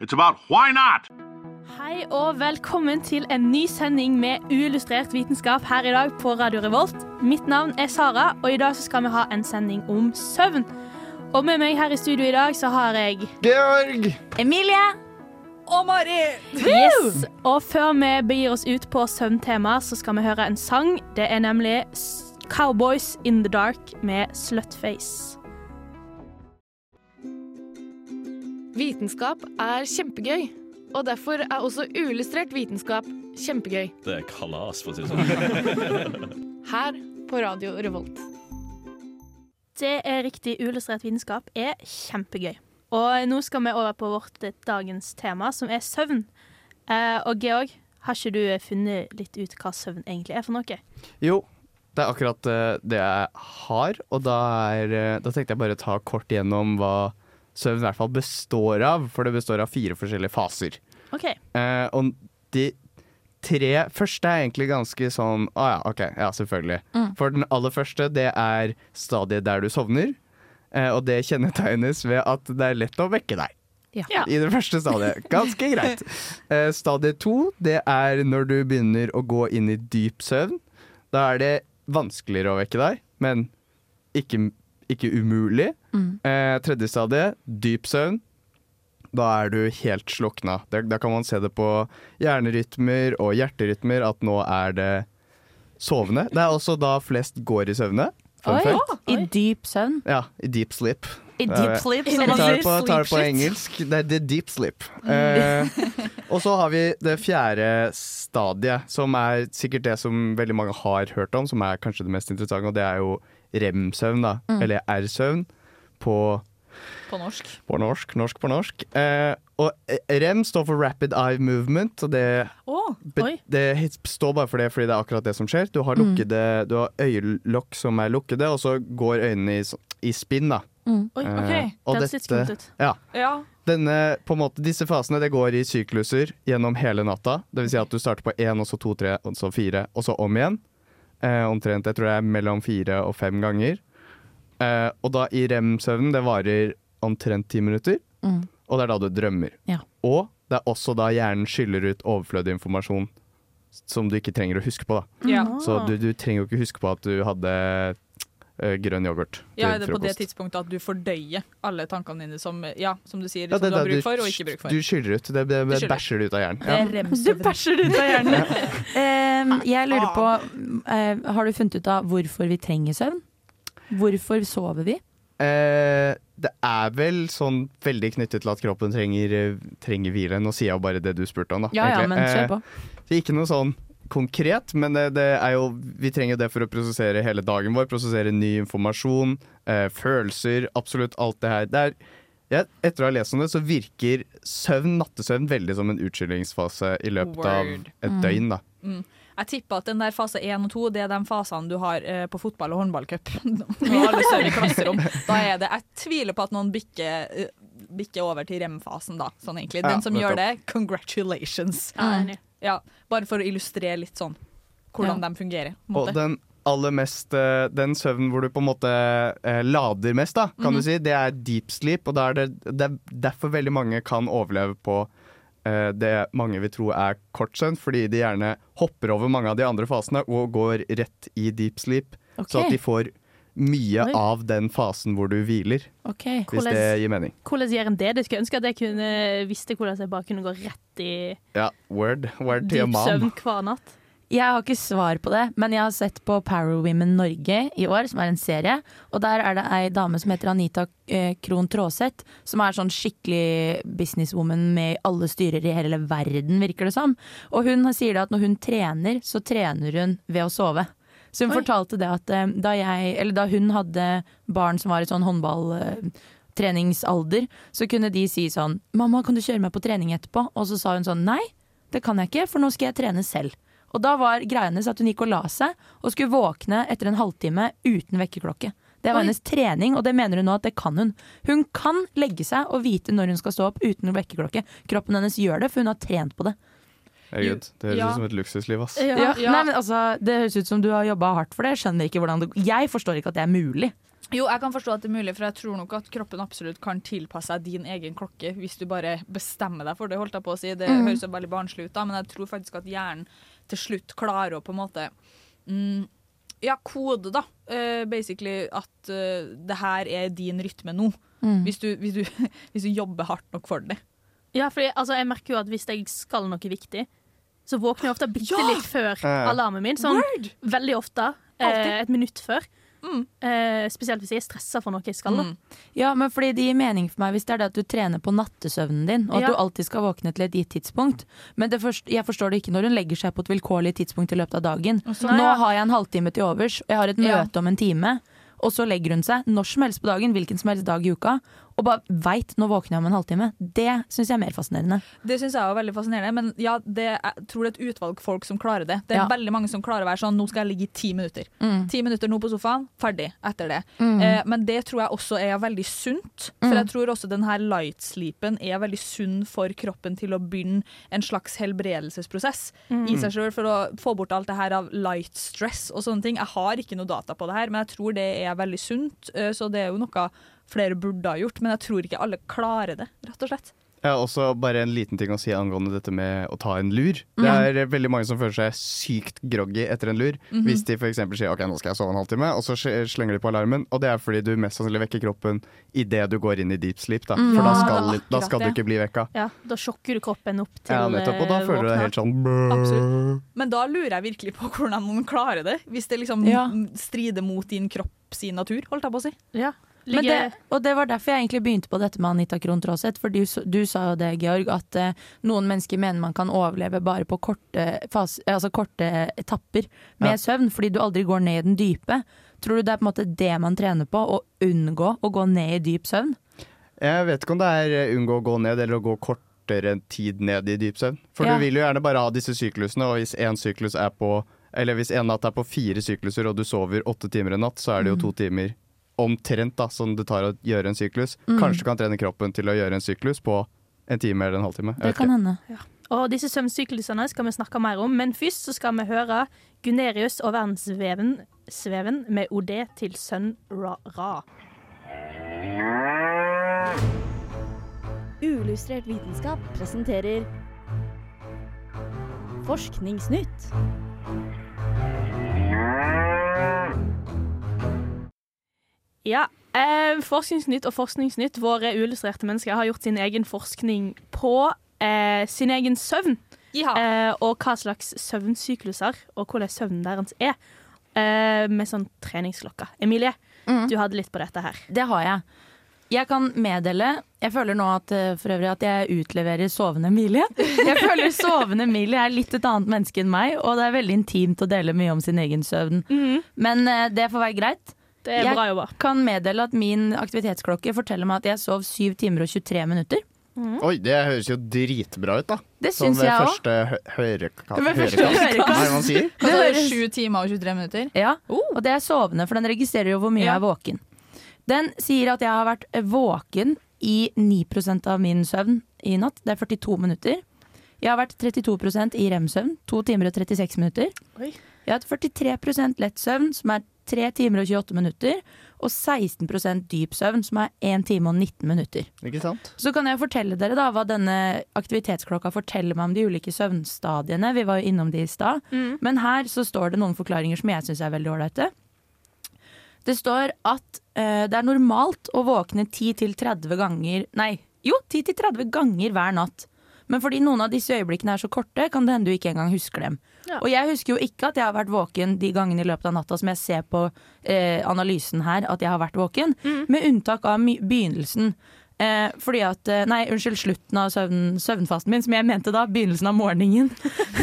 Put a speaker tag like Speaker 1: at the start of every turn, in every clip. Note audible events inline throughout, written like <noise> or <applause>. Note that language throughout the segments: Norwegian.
Speaker 1: it's about why not.
Speaker 2: Hei og velkommen til en ny sending med uillustrert vitenskap her i dag på Radio Revolt. Mitt navn er Sara, og i dag så skal vi ha en sending om søvn. Og med meg her i studio i dag så har jeg
Speaker 3: Georg!
Speaker 2: Emilie.
Speaker 4: Og Mari!
Speaker 2: Yes. Og før vi begir oss ut på søvntema, så skal vi høre en sang. Det er nemlig Cowboys in the Dark med Slutface.
Speaker 5: Vitenskap er kjempegøy, og derfor er også uillustrert vitenskap kjempegøy.
Speaker 6: Det er kalas, for å si det sånn. <laughs>
Speaker 5: Her på Radio Revolt.
Speaker 2: Det er riktig. Uillustrert vitenskap er kjempegøy. Og nå skal vi over på vårt eh, dagens tema, som er søvn. Eh, og Georg, har ikke du eh, funnet litt ut hva søvn egentlig er for noe?
Speaker 3: Jo, det er akkurat det jeg har, og da, er, da tenkte jeg bare ta kort gjennom hva søvn i hvert fall består av, for det består av fire forskjellige faser.
Speaker 2: OK.
Speaker 3: Eh, og de tre første er egentlig ganske sånn Å ja, OK, ja, selvfølgelig. For den aller første, det er stadiet der du sovner, eh, og det kjennetegnes ved at det er lett å vekke deg.
Speaker 2: Ja.
Speaker 3: I det første stadiet. Ganske greit. <laughs> Eh, stadie to, det er når du begynner å gå inn i dyp søvn. Da er det vanskeligere å vekke deg, men ikke, ikke umulig. Eh, tredje stadie, dyp søvn. Da er du helt slukna. Da, da kan man se det på hjernerytmer og hjerterytmer at nå er det sovende. Det er også da flest går i søvne.
Speaker 2: Oi.
Speaker 3: ja.
Speaker 7: I dyp søvn.
Speaker 3: Ja, i deep sleep. Det er-
Speaker 7: deep
Speaker 3: slip,
Speaker 7: som man sier.
Speaker 3: på, tar det på engelsk. Det er the deep slip. Uh, og så har vi det fjerde stadiet, som er sikkert det som veldig mange har hørt om, som er kanskje det mest interessante, og det er jo rem-søvn, da. Eller R-søvn på,
Speaker 4: På norsk.
Speaker 3: på norsk. Norsk på norsk. Eh, og rem står for rapid eye movement, og det,
Speaker 2: oh,
Speaker 3: det står bare for det fordi det er akkurat det som skjer. Du har, lukkede, du har øyelokk som er lukkede, og så går øynene i, i spinn, da.
Speaker 2: Oi,
Speaker 3: Eh,
Speaker 4: ok.
Speaker 3: og
Speaker 2: Det
Speaker 3: dette-
Speaker 2: ut.
Speaker 3: Ja.
Speaker 4: ja.
Speaker 3: Denne, på en måte, disse fasene det går i sykluser gjennom hele natta. Det vil si at du starter på én, og så to, tre, og så fire, og så om igjen. Eh, omtrent jeg tror det er mellom fire og fem ganger. Eh, og da i rem-søvnen, det varer omtrent ti minutter.
Speaker 7: Mm.
Speaker 3: Og det er da du drømmer.
Speaker 7: Ja.
Speaker 3: Og det er også da hjernen skyller ut overflødig informasjon som du ikke trenger å huske på. da.
Speaker 4: ja.
Speaker 3: Så du, du trenger jo ikke huske på at du hadde eh, grønn yoghurt
Speaker 4: Ja,
Speaker 3: til
Speaker 4: er det på det tidspunktet at du fordøyer alle tankene dine som, ja, som du sier,
Speaker 3: Ja,
Speaker 4: som du har bruk for og ikke bruk for?
Speaker 3: Du skyller ut. Det, det, det bæsjer du ut av hjernen.
Speaker 7: Ja. Du
Speaker 2: bæsjer ut av hjernen.
Speaker 7: um, jeg lurer på, uh, har du funnet ut av hvorfor vi trenger søvn? Hvorfor sover vi?
Speaker 3: Uh, det er vel sånn veldig knyttet til at kroppen trenger, eh, trenger hvile. Nå sier jeg jo bare det du spurte om, da.
Speaker 7: Ja ja, men kjør på.
Speaker 3: Eh, så ikke noe sånn konkret, men det, det er jo Vi trenger det for å prosessere hele dagen vår. Prosessere ny informasjon, eh, følelser, absolutt alt det her. Det er, ja, etter å ha lest om det, så virker søvn, nattesøvn, veldig som en utskillingsfase i løpet
Speaker 4: Word.
Speaker 3: av et døgn, da.
Speaker 4: Jeg tipper at den der fase 1 og 2 Det er de fasene du har eh, på fotball- og håndballcup. <laughs> Da er det Jeg tviler på at noen bikker, eh, bikker over til rem-fasen da. Sånn egentlig. Den
Speaker 3: Ja,
Speaker 4: som gjør det, congratulations.
Speaker 2: Mm.
Speaker 4: Ja, bare for å illustrere litt sånn hvordan de fungerer.
Speaker 3: Og den aller mest eh, Den søvnen hvor du på en måte eh, lader mest, da, kan
Speaker 4: Mhm.
Speaker 3: du si, det er deep sleep. Og da er det, det er derfor veldig mange kan overleve på eh, det mange vil tro er kort søvn, fordi de gjerne hopper over mange av de andre fasene og går rett i deep sleep.
Speaker 7: Okay.
Speaker 3: Så at de får mye
Speaker 2: Oi.
Speaker 3: av den fasen hvor du hviler,
Speaker 7: Okay.
Speaker 3: hvis
Speaker 2: Hvordan-
Speaker 3: det gir mening.
Speaker 2: Hvordan gjør en det? Jeg skulle ønske at jeg kunne visste hvordan jeg bare kunne gå rett i
Speaker 3: Ja, word. Word
Speaker 2: dyp søvn hver natt.
Speaker 7: Jeg har ikke svar på det, men jeg har sett på Power Women Norge i år, som er en serie. Og der er det ei dame som heter Anita eh, Krohn Traaseth, som er sånn skikkelig businesswoman med alle styrer i hele verden, virker det som. Og hun sier det at når hun trener, så trener hun ved å sove. Så hun
Speaker 2: Oi.
Speaker 7: fortalte det at eh, da, jeg, eller da hun hadde barn som var i sånn håndballtreningsalder, eh, så kunne de si sånn 'Mamma, kan du kjøre meg på trening etterpå?' Og så sa hun sånn 'Nei, det kan jeg ikke, for nå skal jeg trene selv'. Og da var greia hennes at hun gikk og la seg, og skulle våkne etter en halvtime uten vekkerklokke. Det var
Speaker 2: Oi.
Speaker 7: hennes trening, og det mener hun nå at det kan hun. Hun kan legge seg og vite når hun skal stå opp uten vekkerklokke. Kroppen hennes gjør det, for hun har trent på det.
Speaker 3: Herregud, det høres
Speaker 4: Ja.
Speaker 3: ut som et luksusliv, ass.
Speaker 7: Ja,
Speaker 4: ja.
Speaker 7: Nei, men altså, Det høres ut som du har jobba hardt for det. Jeg skjønner ikke hvordan det Jeg forstår ikke at det er mulig.
Speaker 4: Jo, jeg kan forstå at det er mulig, for jeg tror nok at kroppen absolutt kan tilpasse seg din egen klokke hvis du bare bestemmer deg for det. holdt jeg på å si. Det
Speaker 7: mm.
Speaker 4: høres jo veldig barnslig ut, da, men jeg tror faktisk at hjernen til slutt klarer å på en måte mm, ja, kode, da. Uh, basically at uh, det her er din rytme nå.
Speaker 7: Mm.
Speaker 4: Hvis, du, hvis, du, <laughs> hvis du jobber hardt nok for det.
Speaker 2: Ja, for altså, jeg merker jo at hvis jeg skal noe viktig, så våkner jeg ofte bitte
Speaker 4: Ja!
Speaker 2: litt før alarmen min. Sånn veldig ofte. Eh, et minutt før.
Speaker 4: Mm.
Speaker 2: Eh, spesielt hvis jeg er stressa for noe jeg skal. Da.
Speaker 4: Mm.
Speaker 7: Ja, men fordi det gir mening for meg hvis det er det at du trener på nattesøvnen din, og at
Speaker 2: Ja.
Speaker 7: du alltid skal våkne til et gitt tidspunkt. Men det forst jeg forstår det ikke når hun legger seg på et vilkårlig tidspunkt i løpet av dagen.
Speaker 2: sånn,
Speaker 7: Nå
Speaker 2: ja.
Speaker 7: har jeg en halvtime til overs, og jeg har et
Speaker 4: Ja.
Speaker 7: om en time. Og så legger hun seg når som helst på dagen, hvilken som helst dag i uka, og bare veit nå våkner jeg om en halvtime. Det syns jeg er mer fascinerende.
Speaker 4: Det syns jeg er veldig fascinerende, men ja, det, jeg tror det er et utvalg folk som klarer det. Det er
Speaker 7: Ja.
Speaker 4: veldig mange som klarer å være sånn nå skal jeg ligge i ti minutter.
Speaker 7: Mm.
Speaker 4: Ti minutter nå på sofaen, ferdig etter det.
Speaker 7: Mm.
Speaker 4: Eh, men det tror jeg også er veldig sunt. For
Speaker 7: Mm.
Speaker 4: jeg tror også den her light-sleepen er veldig sunn for kroppen til å begynne en slags helbredelsesprosess
Speaker 2: Mm.
Speaker 4: i seg sjøl for å få bort alt det her av light stress og sånne ting. Jeg har ikke noe data på det her, men jeg tror det er veldig sunt. eh, så det er jo noe flere burde ha gjort, men jeg tror ikke alle klarer det, rett og slett.
Speaker 3: Jeg har også bare en liten ting å si angående dette med å ta en lur. Det
Speaker 7: Mm.
Speaker 3: er mm. veldig mange som føler seg sykt groggy etter en lur.
Speaker 4: Mhm.
Speaker 3: Hvis de f.eks. sier ok, nå skal jeg sove en halvtime, og så slenger de på alarmen. Og det er fordi du mest sannsynlig vekker kroppen idet du går inn i deep sleep. Da.
Speaker 7: Mm.
Speaker 3: For da skal,
Speaker 4: er
Speaker 3: da skal du ikke bli vekka.
Speaker 2: Ja, da sjokker du kroppen opp til
Speaker 3: Ja, nettopp. Og da
Speaker 2: eh,
Speaker 3: føler du deg helt sånn
Speaker 4: Absolutt. Men da lurer jeg virkelig på hvordan man klarer det. Hvis det liksom
Speaker 7: Ja.
Speaker 4: strider mot din kropp sin natur, holdt jeg på å si.
Speaker 2: Ja.
Speaker 7: Men det, og det var derfor jeg egentlig begynte på dette med Anita Krohn Traaseth. For du, du sa jo det, Georg, at eh, noen mennesker mener man kan overleve bare på korte, fas, altså korte etapper med
Speaker 3: Ja.
Speaker 7: søvn, fordi du aldri går ned i den dype. Tror du det er på en måte det man trener på, å unngå å gå ned i dyp søvn?
Speaker 3: Jeg vet ikke om det er eh, unngå å gå ned eller å gå kortere tid ned i dyp søvn. For
Speaker 7: Ja.
Speaker 3: du vil jo gjerne bare ha disse syklusene, og hvis én syklus er på Eller hvis en natt er på fire sykluser og du sover åtte timer en natt, så er det jo to timer omtrent da, som det tar å gjøre en syklus.
Speaker 7: Mm.
Speaker 3: Kanskje du kan trene kroppen til å gjøre en syklus på en time eller en halvtime.
Speaker 7: Det kan hende. Ja.
Speaker 2: Og disse søvnsyklusene skal vi snakke mer om, men først så skal vi høre Gunerius og verdensveven sveven med OD til sønn Ra. Ra.
Speaker 8: Uillustrert vitenskap presenterer Forskningsnytt.
Speaker 2: Ja, eh, Forskningsnytt og Forskningsnytt, våre uillustrerte mennesker, har gjort sin egen forskning på eh, sin egen søvn. Eh, og hva slags søvnsykluser og hvordan søvnen deres er. Eh, med sånn treningsklokka. Emilie,
Speaker 7: Mm.
Speaker 2: du hadde litt på dette her.
Speaker 7: Det har jeg. Jeg kan meddele Jeg føler nå at, eh, for øvrig at jeg utleverer sovende Emilie. Jeg føler sovende Emilie er litt et annet menneske enn meg, og det er veldig intimt å dele mye om sin egen søvn. Men eh, det får være greit.
Speaker 2: Det er
Speaker 7: jeg
Speaker 2: bra jobba.
Speaker 7: kan meddele at min aktivitetsklokke forteller meg at jeg sov 7 timer og 23 minutter.
Speaker 3: Oi, det høres jo dritbra ut, da.
Speaker 7: Det syns jeg òg.
Speaker 3: Som.
Speaker 7: Ved første hørekast.
Speaker 3: Hva er det man sier?
Speaker 4: Du,
Speaker 7: høres-
Speaker 4: Sju timer og 23 minutter?
Speaker 7: Ja, og det er sovende, for den registrerer jo hvor mye
Speaker 4: Ja.
Speaker 7: jeg er våken. Den sier at jeg har vært våken i 9% av min søvn i natt. Det er 42 minutter. Jeg har vært 32% i rem-søvn, 2 timer og 36 minutter.
Speaker 2: Oi.
Speaker 7: Jeg har hatt 43 lett søvn, som er 3 timer og 28 minutter. Og 16 dyp søvn, som er 1 time og 19 minutter.
Speaker 3: Ikke sant?
Speaker 7: Så kan jeg fortelle dere da hva denne aktivitetsklokka forteller meg om de ulike søvnstadiene. Vi var jo innom de i stad.
Speaker 2: Mm.
Speaker 7: Men her så står det noen forklaringer som jeg syns er veldig ålreite. Det står at uh, det er normalt å våkne 10-30 ganger Nei, jo, 10-30 ganger hver natt. Men fordi noen av disse øyeblikkene er så korte, kan det hende du ikke engang husker dem.
Speaker 2: Ja.
Speaker 7: Og jeg husker jo ikke at jeg har vært våken de gangene i løpet av natta som jeg ser på eh, analysen her at jeg har vært våken, med unntak av begynnelsen. Eh, fordi at, eh, nei, unnskyld, slutten av søvn, søvnfasten min, som jeg mente da, begynnelsen av morgenen.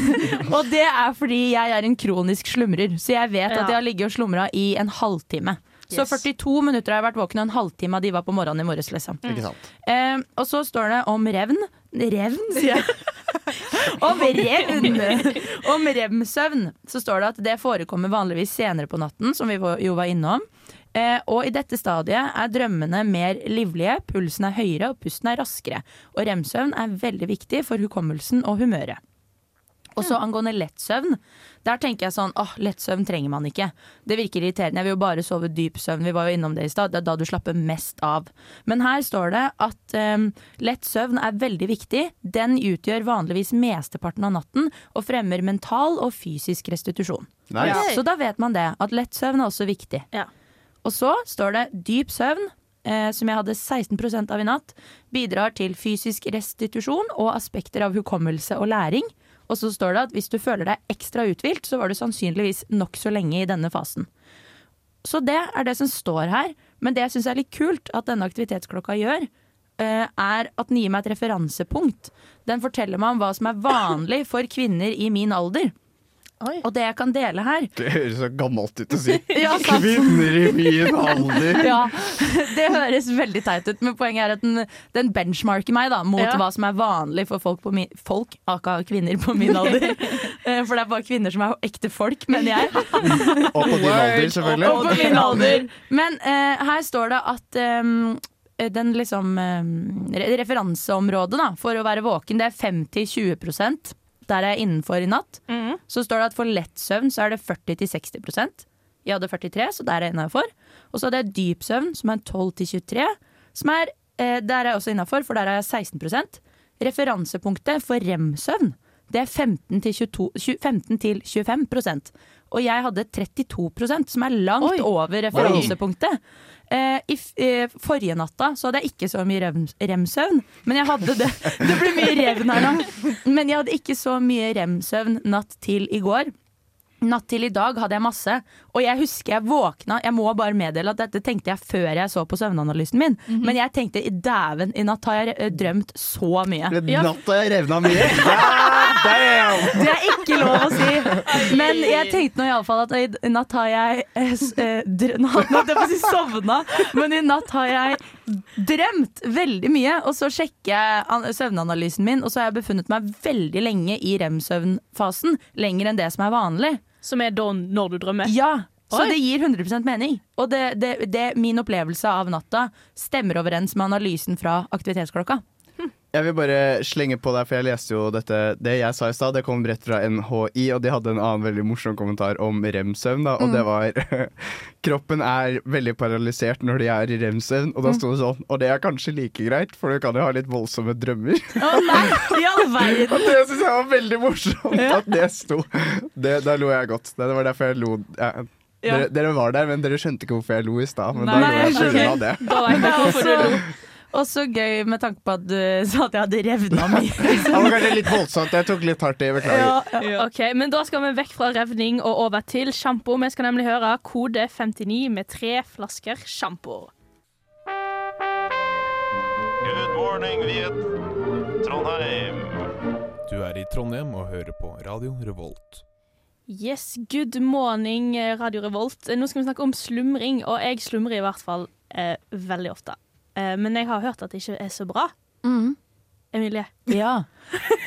Speaker 7: <laughs> og det er fordi jeg er en kronisk slumrer, så jeg vet
Speaker 2: Ja.
Speaker 7: at jeg har ligget og slumra i en halvtime. Så 42 minutter har jeg vært våken, og en halvtime av de var på morgenen i morges. Liksom.
Speaker 3: Mm.
Speaker 7: Eh, og så står det om revn. Revn, sier jeg. <laughs> om revn! om rem-søvn så står det at det forekommer vanligvis senere på natten, som vi jo var innom. Eh, og i dette stadiet er drømmene mer livlige, pulsen er høyere og pusten er raskere. Og rem-søvn er veldig viktig for hukommelsen og humøret. Og så angående lett søvn. der tenker jeg sånn åh, lett søvn trenger man ikke. Det virker irriterende, jeg vil jo bare sove dyp søvn, vi var jo innom det i stad, det er da du slapper mest av. Men her står det at um, lett søvn er veldig viktig. Den utgjør vanligvis mesteparten av natten og fremmer mental og fysisk restitusjon.
Speaker 3: Nice.
Speaker 7: Så da vet man det, at lett søvn er også viktig.
Speaker 2: Ja.
Speaker 7: Og så står det dyp søvn, eh, som jeg hadde 16% av i natt, bidrar til fysisk restitusjon og aspekter av hukommelse og læring. Og så står det at hvis du føler deg ekstra uthvilt, så var du sannsynligvis nokså lenge i denne fasen. Så det er det som står her. Men det jeg syns er litt kult at denne aktivitetsklokka gjør, eh, er at den gir meg et referansepunkt. Den forteller meg om hva som er vanlig for kvinner i min alder. Og det jeg kan dele her
Speaker 3: Det høres så gammelt ut å si. <laughs>
Speaker 7: Ja.
Speaker 3: Kvinner i min alder.
Speaker 7: Ja, <laughs> det høres veldig teit ut, men poenget er at den, den benchmarker meg da, mot
Speaker 2: Ja.
Speaker 7: hva som er vanlig for folk, på min, folk aka kvinner på min alder. <laughs> Eh, For det er bare kvinner som er ekte folk, mener jeg.
Speaker 3: Og på din alder, selvfølgelig.
Speaker 7: Og på min alder. Men uh, her står det at um, den liksom ehm, referanseområdet da, for å være våken, det er 5-20 Der er jeg innenfor i natt.
Speaker 2: mm.
Speaker 7: Så står det at for lett søvn så er det 40-60% Jeg hadde 43, så der er jeg innafor. Og så hadde jeg dyp søvn, som er 12-23. Som er, eh, der er jeg også innafor, for der er jeg 16 Referansepunktet for rem-søvn det er 15-22 20 15-25 Og jeg hadde 32% som er langt over referansepunktet. Uh, I f eh, forrige natta så hadde jeg ikke så mye rem- rem-søvn. Men jeg hadde det. <laughs> Det blir mye revn her nå. Men jeg hadde ikke så mye rem-søvn natt til i går. Natt til i dag hadde jeg masse, og jeg husker jeg våkna Jeg må bare meddele at dette tenkte jeg før jeg så på søvnanalysen min, men jeg tenkte i dæven, i natt har jeg eh, drømt så mye.
Speaker 3: Natt har jeg revna mye. Damn!
Speaker 7: Det er ikke lov å si. Men jeg tenkte nå iallfall at i natt har jeg eh, eh, Nå holdt jeg på å si sovna, men i natt har jeg drømt veldig mye. Og så sjekker jeg an- søvnanalysen min, og så har jeg befunnet meg veldig lenge i rem-søvnfasen. Lenger enn det som er vanlig.
Speaker 2: Som er da når du drømmer?
Speaker 7: Ja. Så
Speaker 2: Oi.
Speaker 7: det gir 100% mening. Og det, det, det, min opplevelse av natta stemmer overens med analysen fra aktivitetsklokka.
Speaker 3: Jeg vil bare slenge på deg, for jeg leste jo dette Det jeg sa i stad, det kom rett fra NHI, og de hadde en annen veldig morsom kommentar om rem-søvn, da, og det var <laughs> Kroppen er veldig paralysert når de er i rem-søvn, og da sto det sånn Og det er kanskje like greit, for du kan jo ha litt voldsomme drømmer.
Speaker 7: Å nei, i all verden! <laughs>
Speaker 3: Og det syns jeg var veldig morsomt at det sto. Det, da lo jeg godt. Det var derfor jeg lo. Ja. Dere, dere var der, men dere skjønte ikke hvorfor jeg lo i stad. Men
Speaker 7: Nei,
Speaker 3: da lo jeg på Okay. det.
Speaker 2: Da jeg <laughs> hvorfor du lo.
Speaker 7: Også gøy med tanke på at du <laughs> sa at jeg hadde revna mye. <laughs>
Speaker 3: Det var kanskje litt voldsomt. Jeg tok litt hardt i. Beklager.
Speaker 2: Ok, men Da skal vi vekk fra revning og over til sjampo. Vi skal nemlig høre kode 59 med tre flasker sjampo.
Speaker 6: Good morning, Viet. Trondheim.
Speaker 9: Du er i Trondheim og hører på Radio Revolt.
Speaker 2: Yes, good morning, eh, Radio Revolt. Eh, Nå skal vi snakke om slumring, og jeg slumrer i hvert fall eh, veldig ofte. Eh, men jeg har hørt at det ikke er så bra. Emilie?
Speaker 7: Ja.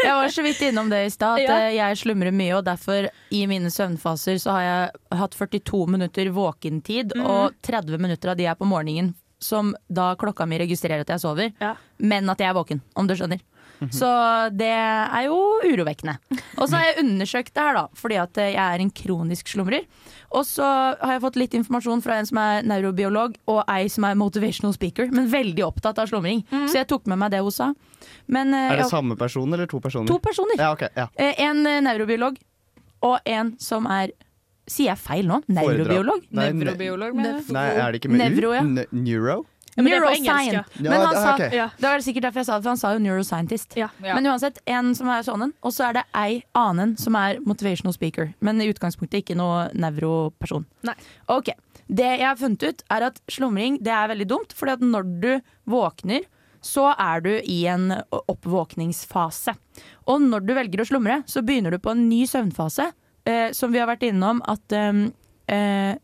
Speaker 7: Jeg var så vidt innom det i stad, at <laughs>
Speaker 2: Ja.
Speaker 7: eh, jeg slumrer mye, og derfor i mine søvnfaser så har jeg hatt 42 minutter våkentid,
Speaker 2: mm.
Speaker 7: og 30 minutter av de er på morgenen, som da klokka mi registrerer at jeg sover, men at jeg er våken, om du skjønner. Så det er jo urovekkende. Og så har jeg undersøkt det her, da, fordi at jeg er en kronisk slumrer. Og så har jeg fått litt informasjon fra en som er neurobiolog, og ei som er motivational speaker, men veldig opptatt av slumring. Så jeg tok med meg det hun sa. Men, eh,
Speaker 3: Er det
Speaker 7: jeg-
Speaker 3: samme person eller to personer?
Speaker 7: To personer.
Speaker 3: Ja, okay, ja.
Speaker 7: Eh, En eh, neurobiolog og en som er Sier jeg feil nå? Neurobiolog?
Speaker 3: Nei, ne-
Speaker 4: Nevrobiolog, mener jeg.
Speaker 3: Nei, er det ikke med
Speaker 7: Nevro, ja.
Speaker 3: Neuro?
Speaker 2: Ja, men
Speaker 7: han
Speaker 3: det-
Speaker 7: sa,
Speaker 3: ok.
Speaker 7: Det var sikkert derfor jeg sa det, for han sa jo neuroscientist.
Speaker 2: Ja.
Speaker 4: Ja.
Speaker 7: Men uansett, en som er sånn en, og så er det ei annen som er motivational speaker. Men i utgangspunktet ikke noe nevroperson.
Speaker 2: Nei.
Speaker 7: Ok, Det jeg har funnet ut, er at slumring det er veldig dumt, fordi at når du våkner, så er du i en oppvåkningsfase. Og når du velger å slumre, så begynner du på en ny søvnfase, eh, som vi har vært innom at eh, eh,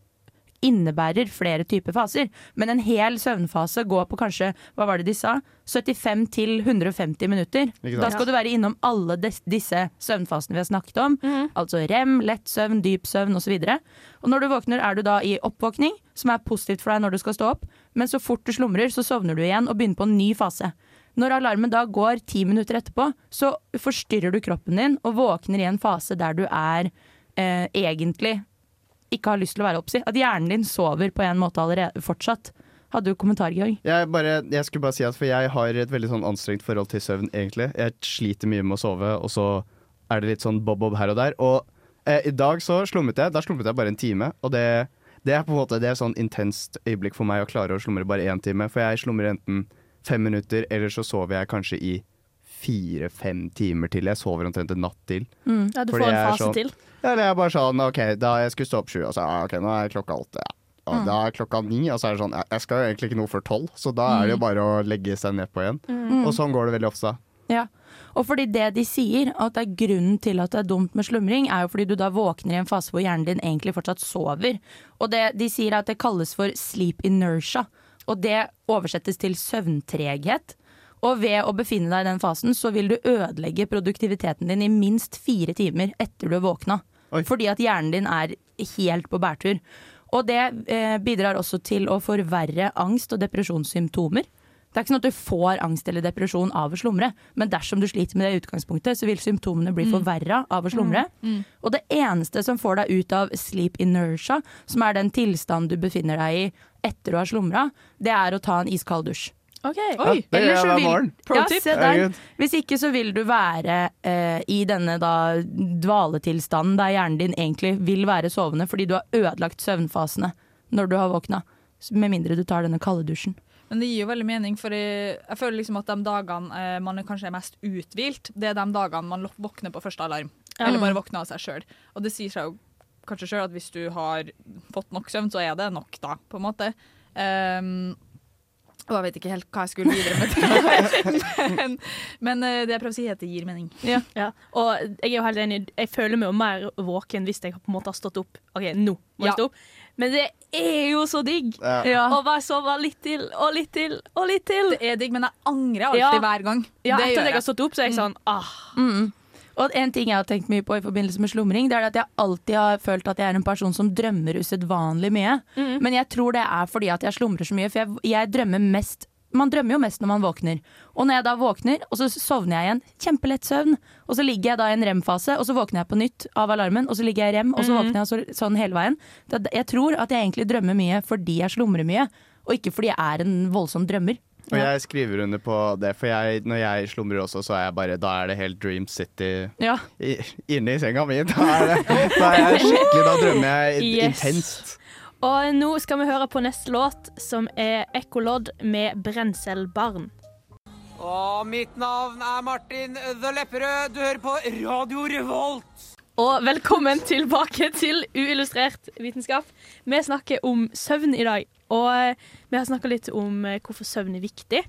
Speaker 7: innebærer flere typer faser. Men en hel søvnfase går på kanskje, hva var det de sa, 75 til 150 minutter. Da skal du være innom alle des, disse søvnfasene vi har snakket om. Altså rem, lett søvn, dyp søvn osv. Og når du våkner er du da i oppvåkning, som er positivt for deg når du skal stå opp. Men så fort du slumrer, så sovner du igjen og begynner på en ny fase. Når alarmen da går ti minutter etterpå, så forstyrrer du kroppen din og våkner i en fase der du er eh, egentlig ikke har lyst til å være oppsi. At hjernen din sover på en måte allerede fortsatt. Hadde du kommentar, Georg?
Speaker 3: Jeg, bare, jeg skulle bare si at For jeg har et veldig sånn anstrengt forhold til søvn, egentlig. Jeg sliter mye med å sove, og så er det litt sånn bob-bob her og der. Og eh, i dag så slummet jeg. Da slummet jeg bare en time. Og det, det er på en måte Det er sånn intenst øyeblikk for meg å klare å slumre bare én time. For jeg slumrer enten fem minutter, eller så sover jeg kanskje i fire-fem timer til. Jeg sover omtrent en natt til.
Speaker 2: Mm. Ja, du
Speaker 3: Fordi
Speaker 2: får en fase
Speaker 3: sånn-
Speaker 2: til.
Speaker 3: Ja, jeg er bare sånn OK, da jeg skulle stå opp sju, og så ah, OK, nå er klokka åtte. Ja. Og
Speaker 2: Mm.
Speaker 3: da er klokka ni, og så er det sånn jeg- Jeg skal jo egentlig ikke noe før tolv, så da er det jo bare å legge seg nedpå igjen.
Speaker 7: Mm.
Speaker 3: Og sånn går det veldig ofte.
Speaker 7: Ja, og fordi det de sier, at det er grunnen til at det er dumt med slumring, er jo fordi du da våkner i en fase hvor hjernen din egentlig fortsatt sover. Og det de sier er at det kalles for sleep inertia, og det oversettes til søvntreghet. Og ved å befinne deg i den fasen, så vil du ødelegge produktiviteten din i minst fire timer etter du har våkna. Fordi at hjernen din er helt på bærtur. Og det eh, bidrar også til å forverre angst og depresjonssymptomer. Det er ikke sånn at du får angst eller depresjon av å slumre, men dersom du sliter med det i utgangspunktet, så vil symptomene bli
Speaker 4: Mm.
Speaker 7: forverra av å slumre.
Speaker 4: Mm.
Speaker 7: Og det eneste som får deg ut av sleep inertia, som er den tilstanden du befinner deg i etter å ha slumra, det er å ta en iskald dusj.
Speaker 2: OK.
Speaker 3: Ja, det gjør jeg hver
Speaker 7: vil-
Speaker 3: morgen. Pro
Speaker 7: Ja,
Speaker 3: tip. Ja,
Speaker 7: Hvis ikke så vil du være eh, i denne da dvaletilstanden der hjernen din egentlig vil være sovende fordi du har ødelagt søvnfasene når du har våkna. Med mindre du tar denne kalddusjen.
Speaker 4: Men det gir jo veldig mening, for jeg, jeg føler liksom at de dagene eh, man er kanskje er mest uthvilt, det er de dagene man våkner på første alarm.
Speaker 2: Ja.
Speaker 4: Eller bare våkner av seg sjøl. Og det sier seg jo kanskje sjøl at hvis du har fått nok søvn, så er det nok, da, på en måte. Um, og jeg vet ikke helt hva jeg skulle videre med <laughs> men, men eh, det jeg prøver å si, er at det gir mening.
Speaker 2: Ja. Og jeg er jo helt enig. Jeg føler meg jo mer våken hvis jeg på en måte har stått opp. OK, nå må jeg
Speaker 4: Ja.
Speaker 2: stå opp. Men det er jo så digg
Speaker 4: Ja.
Speaker 7: Ja.
Speaker 2: å bare sove litt til og litt til og litt til.
Speaker 4: Det er digg, men jeg angrer alltid hver gang.
Speaker 2: Ja,
Speaker 4: Det
Speaker 2: etter at jeg har stått opp, så er jeg sånn ah.
Speaker 7: Mm. Og en ting jeg har tenkt mye på i forbindelse med slumring, det er at jeg alltid har følt at jeg er en person som drømmer usedvanlig mye.
Speaker 2: Mm.
Speaker 7: Men jeg tror det er fordi at jeg slumrer så mye, for jeg, jeg drømmer mest man drømmer jo mest når man våkner. Og når jeg da våkner, og så sovner jeg igjen, kjempelett søvn, og så ligger jeg da i en rem-fase, og så våkner jeg på nytt av alarmen, og så ligger jeg i rem, og så
Speaker 2: Mhm.
Speaker 7: våkner jeg så, sånn hele veien. Jeg tror at jeg egentlig drømmer mye fordi jeg slumrer mye, og ikke fordi jeg er en voldsom drømmer.
Speaker 3: Og jeg skriver under på det, for jeg, når jeg slumrer også, så er jeg bare Da er det helt Dream City
Speaker 7: Ja.
Speaker 3: i, inne i senga mi. Da er, det, da er jeg skikkelig Da drømmer jeg
Speaker 2: Yes.
Speaker 3: intenst.
Speaker 2: Og nå skal vi høre på neste låt, som er Ekkolodd med 'Brenselbarn'.
Speaker 10: Og mitt navn er Martin The Lepperød. Du hører på Radio Revolt.
Speaker 2: Og velkommen tilbake til Uillustrert vitenskap. Vi snakker om søvn i dag, og eh, vi har snakka litt om eh, hvorfor søvn er viktig.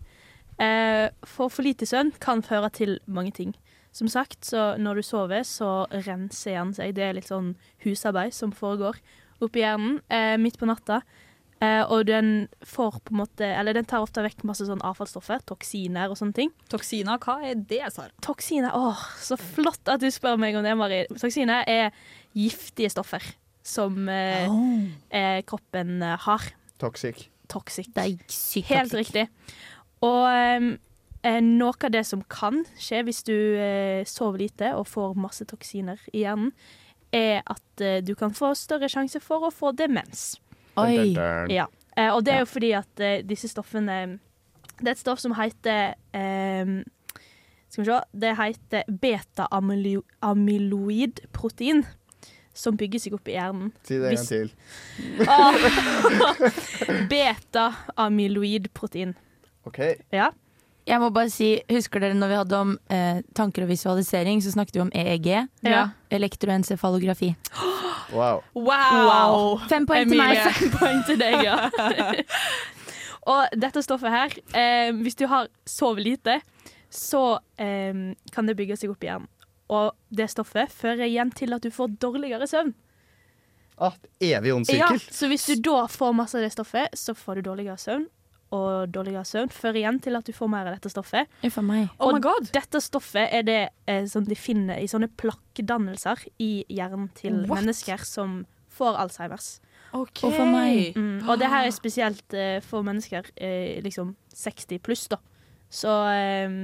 Speaker 2: Eh, For for lite søvn kan føre til mange ting. Som sagt, så når du sover, så renser hjernen seg. Det er litt sånn husarbeid som foregår oppi hjernen midt på natta. Og den får på en måte Eller den tar ofte vekk masse sånn avfallsstoffer, toksiner og sånne ting.
Speaker 4: Toksiner, hva er det, Sara?
Speaker 2: Toksiner, åh, så flott at du spør meg om det, Mari. Toksiner er giftige stoffer som eh, eh, kroppen eh, har.
Speaker 3: Toxic.
Speaker 2: Toxic.
Speaker 7: Det er sykt
Speaker 2: Helt
Speaker 7: toxic.
Speaker 2: riktig. Og eh, eh, noe av det som kan skje hvis du eh, sover lite og får masse toksiner i hjernen, er at eh, du kan få større sjanse for å få demens.
Speaker 7: Oi.
Speaker 2: Ja. Eh, og det er jo fordi at eh, disse stoffene Det er et stoff som heter eh, Skal vi se Det heter beta-amyloidprotein. Som bygger seg opp i hjernen.
Speaker 3: Si det en gang til. <laughs>
Speaker 2: Beta-amyloid-protein.
Speaker 3: OK.
Speaker 2: Ja.
Speaker 7: Jeg må bare si, Husker dere når vi hadde om eh, tanker og visualisering, så snakket vi om EEG?
Speaker 2: Ja.
Speaker 7: Elektroencefalografi.
Speaker 3: Wow.
Speaker 2: Wow!
Speaker 7: Fem poeng til meg.
Speaker 2: Fem poeng til deg, ja. <laughs> og dette stoffet her, eh, hvis du har sovet lite, så eh, kan det bygge seg opp igjen. Og det stoffet fører igjen til at du får dårligere søvn.
Speaker 3: Ah, evig ond
Speaker 2: Ja, så hvis du da får masse av det stoffet, så får du dårligere søvn. Og dårligere søvn fører igjen til at du får mer av dette stoffet.
Speaker 7: For meg.
Speaker 4: Oh my
Speaker 2: og
Speaker 4: god.
Speaker 2: dette stoffet er det eh, som de finner i sånne plakkdannelser i hjernen til
Speaker 4: What?
Speaker 2: mennesker som får Alzheimers.
Speaker 4: Okay.
Speaker 7: Og for meg.
Speaker 2: Mm, og det her er spesielt eh, for mennesker eh, liksom 60 pluss, da. Så, eh,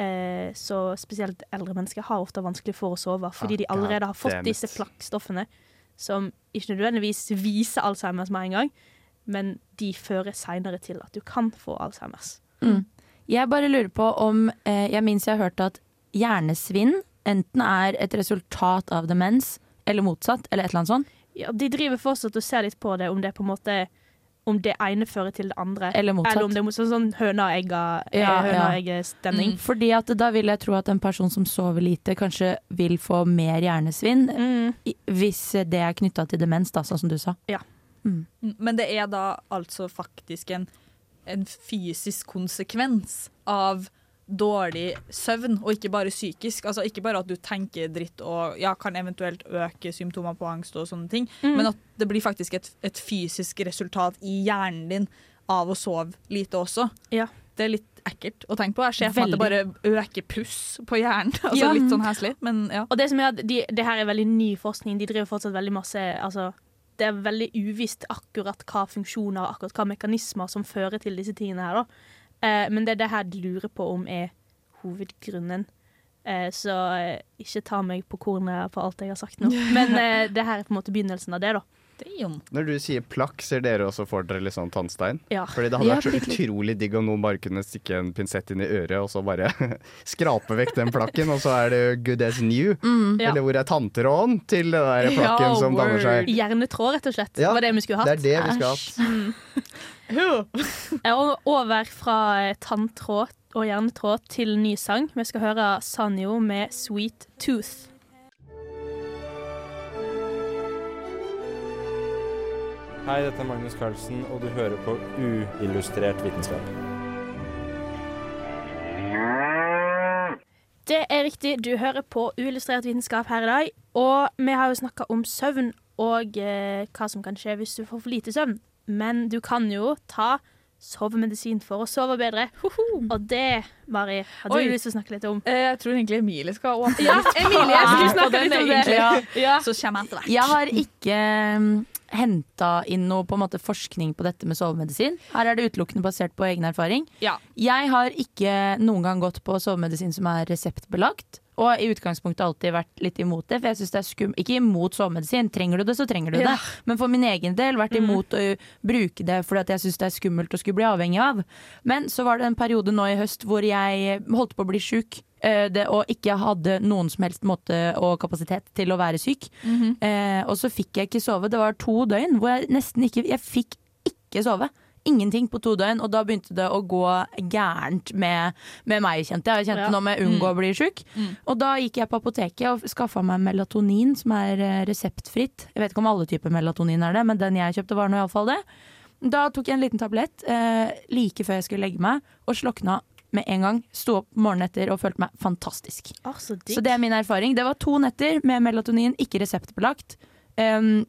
Speaker 2: eh, så spesielt eldre mennesker har ofte vanskelig for å sove fordi
Speaker 3: Ah,
Speaker 2: de allerede har fått disse plakkstoffene som ikke nødvendigvis viser Alzheimers med en gang, men de fører seinere til at du kan få Alzheimers.
Speaker 7: Mm. Jeg bare lurer på om eh, Jeg minnes jeg har hørt at hjernesvinn enten er et resultat av demens, eller motsatt, eller et eller annet sånt.
Speaker 2: Ja, de driver fortsatt og ser litt på det, om det på en måte om det ene fører til det andre.
Speaker 7: Eller motsatt.
Speaker 2: Eller om det er motsatt, sånn høna og egga-
Speaker 7: Ja,
Speaker 2: høna
Speaker 7: ja.
Speaker 2: egget-stemning.
Speaker 7: Mm. Fordi at da vil jeg tro at en person som sover lite, kanskje vil få mer hjernesvinn
Speaker 2: Mm.
Speaker 7: hvis det er knytta til demens, da, sånn som du sa.
Speaker 2: Ja.
Speaker 7: Mm.
Speaker 4: Men det er da altså faktisk en, en fysisk konsekvens av dårlig søvn, og ikke bare psykisk. Altså Ikke bare at du tenker dritt og ja, kan eventuelt øke symptomer på angst, og sånne ting,
Speaker 2: Mm.
Speaker 4: men at det blir faktisk et, et fysisk resultat i hjernen din av å sove lite også.
Speaker 2: Ja.
Speaker 4: Det er litt ekkelt å tenke på. Jeg ser for meg at det bare øker puss på hjernen. <laughs> altså
Speaker 2: Ja.
Speaker 4: Litt sånn heslig, men ja.
Speaker 2: Og det som er at de, det her er veldig ny forskning. De driver fortsatt veldig masse altså, Det er veldig uvisst akkurat hva funksjoner akkurat hva mekanismer som fører til disse tingene her. Da. Eh, men det er det her jeg lurer på om er hovedgrunnen. Eh, så eh, ikke ta meg på kornet for alt jeg har sagt nå. <laughs> Men eh, det her er på en måte begynnelsen av det, da.
Speaker 3: Når du sier plakk, ser dere også for dere litt sånn tannstein?
Speaker 2: Ja.
Speaker 3: Fordi det hadde vært så utrolig digg om noen bare kunne stikke en pinsett inn i øret, og så bare <laughs> skrape vekk den plakken, og så er det good as new.
Speaker 2: Mm. Ja.
Speaker 3: Eller hvor er tanntråden til den der plakken som danner seg?
Speaker 2: Hjernetråd, rett og slett.
Speaker 3: Ja,
Speaker 2: var det vi skulle hatt.
Speaker 3: det er det vi skulle hatt.
Speaker 2: Over fra eh, tanntråd og hjernetråd til ny sang. Vi skal høre Sanyo med 'Sweet Tooth'.
Speaker 11: Hei, dette er Magnus Carlsen, og du hører på Uillustrert vitenskap.
Speaker 2: Det er riktig, du hører på Uillustrert vitenskap her i dag. Og vi har jo snakka om søvn og eh, hva som kan skje hvis du får for lite søvn. Men du kan jo ta sovemedisin for å sove bedre. Og det, Mari,
Speaker 4: Oi.
Speaker 2: du lyst til å snakke litt om?
Speaker 4: Eh, Jeg tror egentlig Emilie skal åpne
Speaker 2: Ja,
Speaker 4: litt
Speaker 2: Emilie, jeg skulle snakke litt om det.
Speaker 4: egentlig. <laughs>
Speaker 2: Ja.
Speaker 4: Så kommer jeg etter hvert.
Speaker 7: Jeg har ikke um, henta inn noe på en måte forskning på dette med sovemedisin. Her er det utelukkende basert på egen erfaring.
Speaker 4: Ja.
Speaker 7: Jeg har ikke noen gang gått på sovemedisin som er reseptbelagt. Og i utgangspunktet alltid vært litt imot det. For jeg syns det er skum Ikke imot sovemedisin. Trenger du det, så trenger du
Speaker 2: Ja.
Speaker 7: det. Men for min egen del vært imot å bruke det fordi jeg syns det er skummelt å skulle bli avhengig av. Men så var det en periode nå i høst hvor jeg holdt på å bli sjuk. eh, Det, og ikke hadde noen som helst måte og kapasitet til å være syk.
Speaker 4: Mhm.
Speaker 7: Eh, og så fikk jeg ikke sove. Det var to døgn hvor jeg nesten ikke Jeg fikk ikke sove. Ingenting på to døgn, og da begynte det å gå gærent med, med meg, kjente jeg. Jeg kjente
Speaker 4: Ja.
Speaker 7: nå med unngå
Speaker 4: Mm.
Speaker 7: å bli sjuk.
Speaker 4: Mm.
Speaker 7: Og da gikk jeg på apoteket og skaffa meg melatonin, som er eh, reseptfritt. Jeg vet ikke om alle typer melatonin er det, men den jeg kjøpte var nå iallfall det. Da tok jeg en liten tablett eh, like før jeg skulle legge meg, og slokna med en gang. Sto opp morgenen etter og følte meg fantastisk.
Speaker 2: Oh, så.
Speaker 7: Så det er min erfaring. Det var to netter med melatonin, ikke reseptbelagt. Um,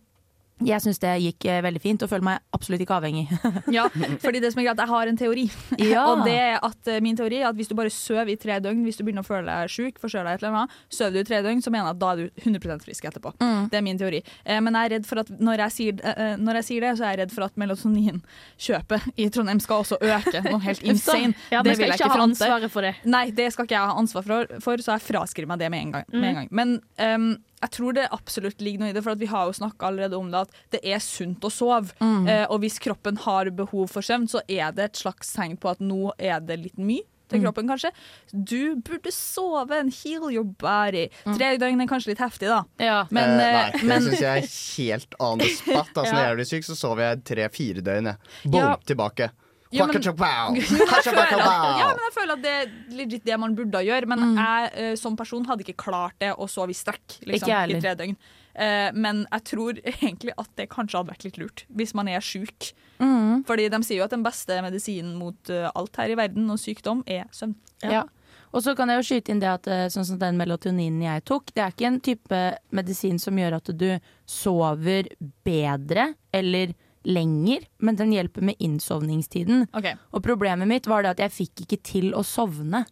Speaker 7: jeg syns det gikk eh, veldig fint, og føler meg absolutt ikke avhengig. <laughs> <laughs>
Speaker 4: Ja, fordi det som er greit, jeg har en teori. <laughs>
Speaker 7: Ja.
Speaker 4: og det er at eh, min teori er at hvis du bare sover i tre døgn, hvis du begynner å føle deg sjuk, forkjøla et eller annet, sover du i tre døgn, så mener jeg at da er du 100% frisk etterpå.
Speaker 7: Mm.
Speaker 4: Det er min teori. Eh, men jeg er redd for at når jeg, sier, når jeg sier det, så er jeg redd for at melatoninkjøpet i Trondheim skal også øke noe helt insane.
Speaker 2: Ja,
Speaker 4: det vil jeg
Speaker 2: ikke ha
Speaker 4: fronte.
Speaker 2: ansvaret for det.
Speaker 4: Nei, det skal ikke jeg ha ansvar for, for så jeg fraskriver meg det med en gang. Med
Speaker 2: Mm.
Speaker 4: en gang. Men ehm, jeg tror det absolutt ligger noe i det, for at vi har jo snakka allerede om det, at det er sunt å sove.
Speaker 7: Mm.
Speaker 4: Eh, og hvis kroppen har behov for søvn, så er det et slags tegn på at nå er det litt mye. Til
Speaker 7: Mm.
Speaker 4: kroppen, kanskje. Du burde sove en heal your body. Tre døgn er kanskje litt heftig, da. Men,
Speaker 3: eh, nei,
Speaker 4: eh,
Speaker 3: det
Speaker 4: men
Speaker 3: syns jeg er helt on the spot. Altså,
Speaker 4: Ja.
Speaker 3: Når jeg blir syk, så sover jeg tre-fire døgn. Boom,
Speaker 4: Ja.
Speaker 3: tilbake.
Speaker 4: Ja, men- <laughs> jeg føler at, ja, men jeg føler at det er legit det man burde gjøre. Men jeg eh, som person hadde ikke klart det å sove i strekk liksom, i tre døgn. Uh, men jeg tror <laughs> egentlig at det kanskje hadde vært litt lurt hvis man er sjuk.
Speaker 7: Mm.
Speaker 4: Fordi de sier jo at den beste medisinen mot uh, alt her i verden og sykdom er søvn.
Speaker 7: Ja. Og så kan jeg jo skyte inn det at sånn som den melatoninen jeg tok, det er ikke en type medisin som gjør at du sover bedre eller lenger, men den hjelper med innsovningstiden.
Speaker 4: Okay.
Speaker 7: Og problemet mitt var det at jeg fikk ikke til å sovne.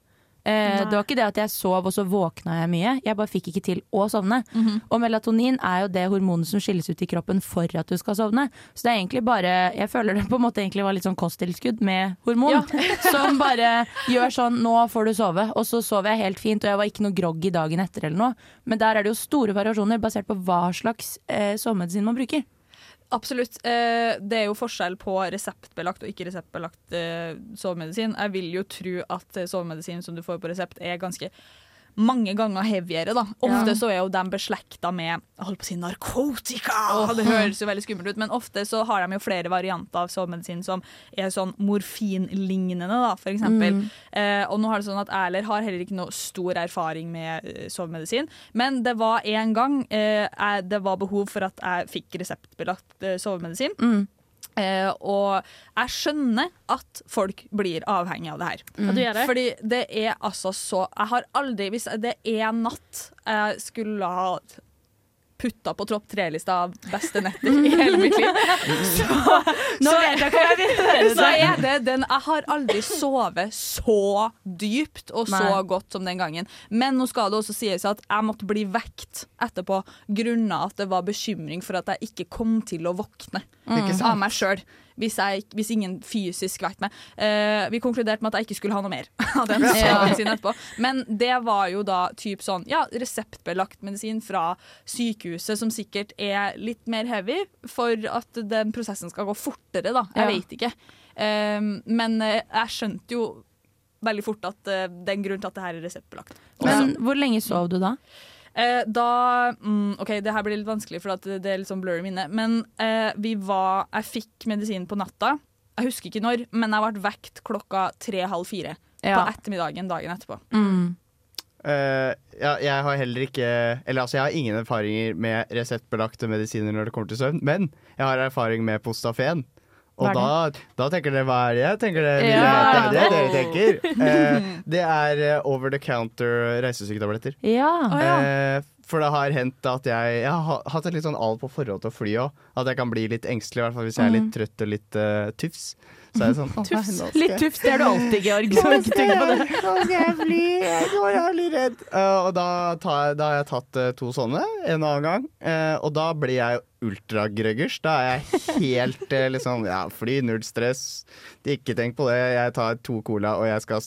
Speaker 7: Eh, det var ikke det at jeg sov og så våkna jeg mye, jeg bare fikk ikke til å sovne. Og melatonin er jo det hormonet som skilles ut i kroppen for at du skal sovne. Så det er egentlig bare Jeg føler det på en måte egentlig var litt sånn kosttilskudd med hormon. <laughs> som bare gjør sånn Nå får du sove. Og så sov jeg helt fint, og jeg var ikke noe groggy dagen etter eller noe. Men der er det jo store variasjoner basert på hva slags eh, sovemedisin man bruker.
Speaker 4: Absolutt. Eh, det er jo forskjell på reseptbelagt og ikke reseptbelagt eh, sovemedisin. Jeg vil jo tro at eh, sovemedisin som du får på resept, er ganske mange ganger heavyere. da. Ofte så er jo de beslekta med jeg holdt på å si narkotika. Det høres jo veldig skummelt ut, men ofte så har de jo flere varianter av sovemedisin som er sånn morfinlignende, da, for eksempel.
Speaker 7: Mm.
Speaker 4: Eh, og nå har det sånn at Erler har heller ikke noe stor erfaring med eh, sovemedisin, men det var en gang eh, det var behov for at jeg fikk reseptbelagt eh, sovemedisin.
Speaker 7: Mm.
Speaker 4: Eh, og jeg skjønner at folk blir avhengig av det her.
Speaker 2: Ja, du det?
Speaker 4: Fordi det er altså så Jeg har aldri Hvis det er en natt jeg skulle ha putta på tropp tre-lista av beste netter i hele mitt liv, <laughs> så,
Speaker 7: Nå
Speaker 4: så-
Speaker 7: vet jeg hva jeg vil høre. <laughs>
Speaker 4: så er det den Jeg har aldri sovet så dypt og så
Speaker 7: Nei.
Speaker 4: godt som den gangen. Men nå skal det også sies at jeg måtte bli vekt etterpå grunnet at det var bekymring for at jeg ikke kom til å våkne
Speaker 3: mm.
Speaker 4: av meg sjøl. Hvis, jeg, hvis ingen fysisk vekket meg. Uh, vi konkluderte med at jeg ikke skulle ha noe mer av <laughs> den
Speaker 7: Ja.
Speaker 4: medisinen etterpå. Men det var jo da typ sånn ja, reseptbelagt medisin fra sykehuset, som sikkert er litt mer heavy for at den prosessen skal gå fortere, da. Jeg
Speaker 7: Ja.
Speaker 4: vet ikke. Eh, men eh, jeg skjønte jo veldig fort at eh, det er en grunn til at det her er reseptbelagt.
Speaker 7: Men hvor lenge sov du da?
Speaker 4: Eh, da mm, OK, det her blir litt vanskelig, for det det er litt sånn blurry minne. Men eh, vi var Jeg fikk medisin på natta. Jeg husker ikke når, men jeg ble vekt klokka tre-halv fire
Speaker 7: Ja.
Speaker 4: på ettermiddagen dagen etterpå.
Speaker 7: Mm.
Speaker 3: Uh, ja, jeg har heller ikke Eller altså, jeg har ingen erfaringer med reseptbelagte medisiner når det kommer til søvn, men jeg har erfaring med Postafen. Og da, da tenker dere hva er det jeg tenker dere
Speaker 7: Ja.
Speaker 3: Det er det dere tenker. <laughs> Eh, det er eh, over the counter reisesyketabletter.
Speaker 7: Ja.
Speaker 3: Eh, for det har hendt at jeg, jeg har hatt et litt sånn al på forhold til å fly òg. At jeg kan bli litt engstelig, i hvert fall hvis jeg er litt trøtt og litt uh, tufs. Så er <laughs> jeg sånn tufs.
Speaker 7: Litt tufs, det er du alltid, Georg. <laughs> Så ikke tenk på det.
Speaker 3: Nå skal jeg fly, jeg går er litt redd. Eh, og da, tar, jeg- da har jeg tatt uh, to sånne en annen gang, uh, og da blir jeg ultragrøggers. Da er jeg helt liksom Ja, fly, null stress. Ikke tenk på det. Jeg tar to cola, og jeg skal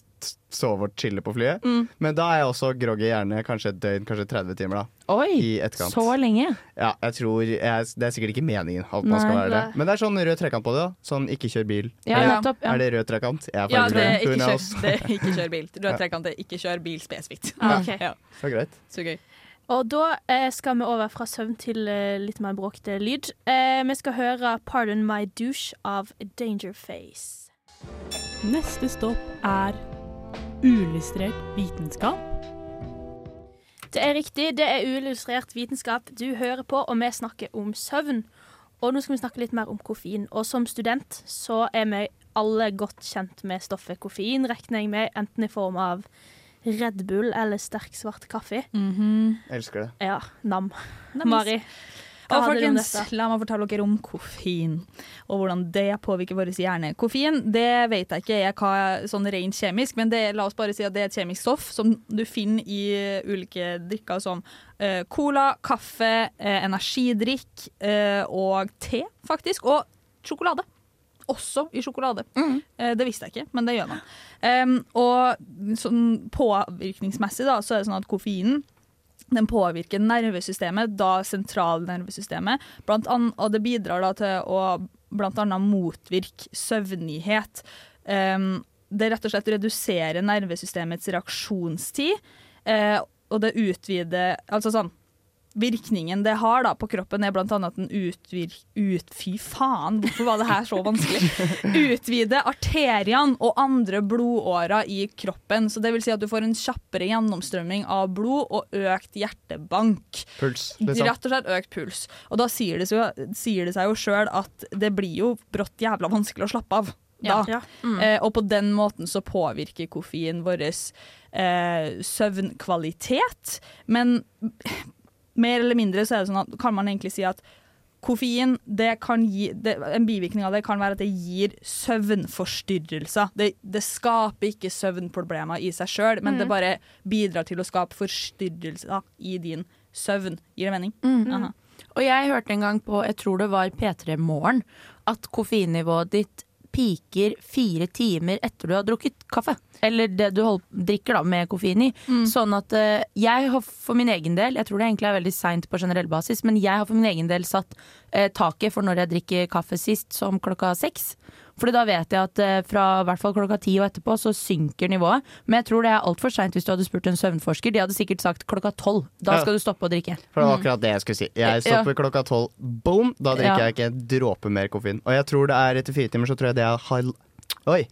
Speaker 3: sove og chille på flyet.
Speaker 7: Mm.
Speaker 3: Men da er jeg også groggy gjerne kanskje et døgn, kanskje 30 timer, da.
Speaker 7: Oi,
Speaker 3: I etterkant.
Speaker 7: så lenge.
Speaker 3: Ja, jeg tror jeg, Det er sikkert ikke meningen at man skal være det.
Speaker 2: Nei.
Speaker 3: Men det er sånn rød trekant på det. da Sånn ikke kjør bil.
Speaker 7: Ja,
Speaker 3: Eller,
Speaker 7: nettopp. Ja.
Speaker 3: Er det rød trekant? Jeg er
Speaker 4: Ja, det er ikke kjør, <laughs> det er ikke kjør bil. <laughs> Rød trekant er ikke kjør bil spesifikt.
Speaker 2: Ah, okay. <laughs>
Speaker 4: Ja,
Speaker 3: Så greit.
Speaker 4: så gøy.
Speaker 2: Og da eh, skal vi over fra søvn til eh, litt mer bråkete lyd. Eh, vi skal høre 'Pardon My Douche' av Dangerface.
Speaker 12: Neste stopp er uillustrert vitenskap.
Speaker 2: Det er riktig, det er uillustrert vitenskap du hører på, og vi snakker om søvn. Og nå skal vi snakke litt mer om koffein. Og som student så er vi alle godt kjent med stoffet koffein, regner jeg med, enten i form av Red Bull eller sterk svart kaffe.
Speaker 3: Elsker det.
Speaker 2: Ja, nam.
Speaker 4: Nice.
Speaker 2: Mari, hva
Speaker 4: Og folkens, la meg fortelle dere om koffein, og hvordan det påvirker vår hjerne. Koffein det vet jeg ikke er hva, sånn rent kjemisk, men det, la oss bare si at det er et kjemisk stoff som du finner i eh, ulike drikker som uh, cola, kaffe, uh, energidrikk uh, og te, faktisk, og sjokolade. Også i sjokolade. Eh, det visste jeg ikke, men det gjør man. Um, og sånn påvirkningsmessig da, så er det sånn at koffeinen den påvirker nervesystemet, da sentralnervesystemet, blant annet, og det bidrar da til å annet motvirke søvnighet. Um, det rett og slett reduserer nervesystemets reaksjonstid, uh, og det utvider Altså sånn Virkningen det har da på kroppen, er annet at den utvir... Ut, fy faen, hvorfor var det her så vanskelig? Utvider arteriene og andre blodårer i kroppen. Så det vil si at du får en kjappere gjennomstrømming av blod og økt hjertebank.
Speaker 3: Puls, liksom.
Speaker 4: Rett og slett økt puls. Og da sier det, jo- sier det seg jo sjøl at det blir jo brått jævla vanskelig å slappe av. da.
Speaker 2: Ja.
Speaker 4: Eh, og på den måten så påvirker koffein vår eh, søvnkvalitet. Men mer eller mindre så er det sånn at kan man egentlig si at koffein, det kan gi, det, en bivirkning av det kan være at det gir søvnforstyrrelser. Det, det skaper ikke søvnproblemer i seg sjøl, men
Speaker 7: Mm.
Speaker 4: det bare bidrar til å skape forstyrrelser i din søvn. Gir det mening?
Speaker 7: Mm. Og jeg hørte en gang på, jeg tror det var P3 Morgen, at koffeinnivået ditt piker fire timer etter du har drukket kaffe. Eller det du hold, drikker da med koffein i. Sånn at uh, jeg har for min egen del, jeg tror det egentlig er veldig seint på generell basis, men jeg har for min egen del satt uh, taket for når jeg drikker kaffe sist, som klokka seks. Fordi da vet jeg at eh, fra i hvert fall klokka ti og etterpå så synker nivået. Men jeg tror det er altfor seint hvis du hadde spurt en søvnforsker. De hadde sikkert sagt klokka tolv. Da skal du stoppe å drikke.
Speaker 3: For det var akkurat det jeg skulle si. Jeg
Speaker 7: Ja.
Speaker 3: stopper klokka tolv. Boom! Da drikker
Speaker 7: Ja.
Speaker 3: jeg ikke en dråpe mer koffein. Og jeg tror det er etter fire timer, så tror jeg det er halv Oi!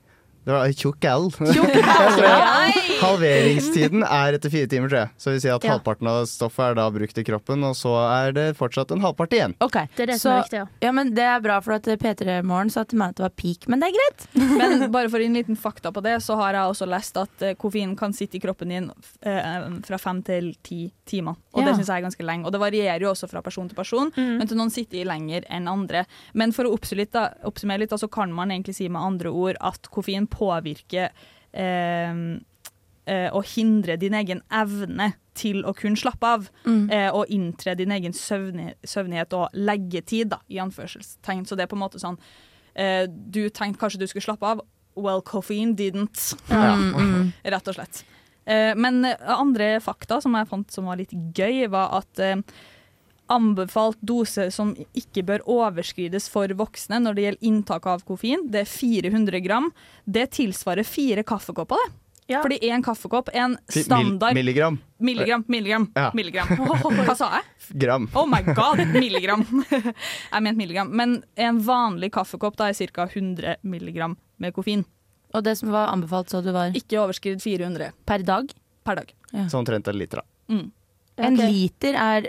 Speaker 3: Det var tjukk L. <laughs> Halveringstiden er etter fire timer, tror jeg. Så vi sier at
Speaker 7: Ja.
Speaker 3: halvparten av stoffet er da brukt i kroppen, og så er det fortsatt en halvpart igjen.
Speaker 7: Ok,
Speaker 2: Det er det
Speaker 7: så,
Speaker 2: som er viktig, ja.
Speaker 7: ja, men Det er bra, for at P3 Morgen sa til meg at det var peak, men det er greit. <laughs>
Speaker 4: Men bare for en liten fakta på det, så har jeg også lest at eh, koffein kan sitte i kroppen din eh, fra fem til ti timer. Og
Speaker 7: Ja.
Speaker 4: det syns jeg er ganske lenge. Og det varierer jo også fra person til person, men til noen sitter i lenger enn andre. Men for å oppsummere litt, da, oppsummere litt da, så kan man egentlig si med andre ord at koffein påvirker eh, eh, å hindre din egen evne til å kunne slappe av,
Speaker 7: Mm.
Speaker 4: eh, og inntre din egen søvni, søvnighet og leggetid, da, i anførselstegn. Så det er på en måte sånn eh, Du tenkte kanskje du skulle slappe av. Well, caffeine didn't.
Speaker 7: Ja. Mm, <laughs>
Speaker 4: Rett og slett. Eh, men andre fakta som jeg fant som var litt gøy, var at eh, anbefalt dose som ikke bør overskrides for voksne når det gjelder inntak av koffein, det er 400 gram. Det tilsvarer fire kaffekopper, det. Fordi én kaffekopp er en
Speaker 3: Fi- mil-
Speaker 4: standard
Speaker 3: milligram.
Speaker 4: Milligram, milligram,
Speaker 3: Ja.
Speaker 4: milligram. <laughs> Hva sa jeg?
Speaker 3: Gram.
Speaker 4: Oh my god, milligram. <laughs> jeg mente milligram. Men en vanlig kaffekopp da er ca. 100 milligram med koffein.
Speaker 7: Og det som var anbefalt, så du var
Speaker 4: Ikke overskridd 400
Speaker 7: per dag?
Speaker 4: per dag.
Speaker 3: Så omtrent en liter, da.
Speaker 4: Mm.
Speaker 7: En liter er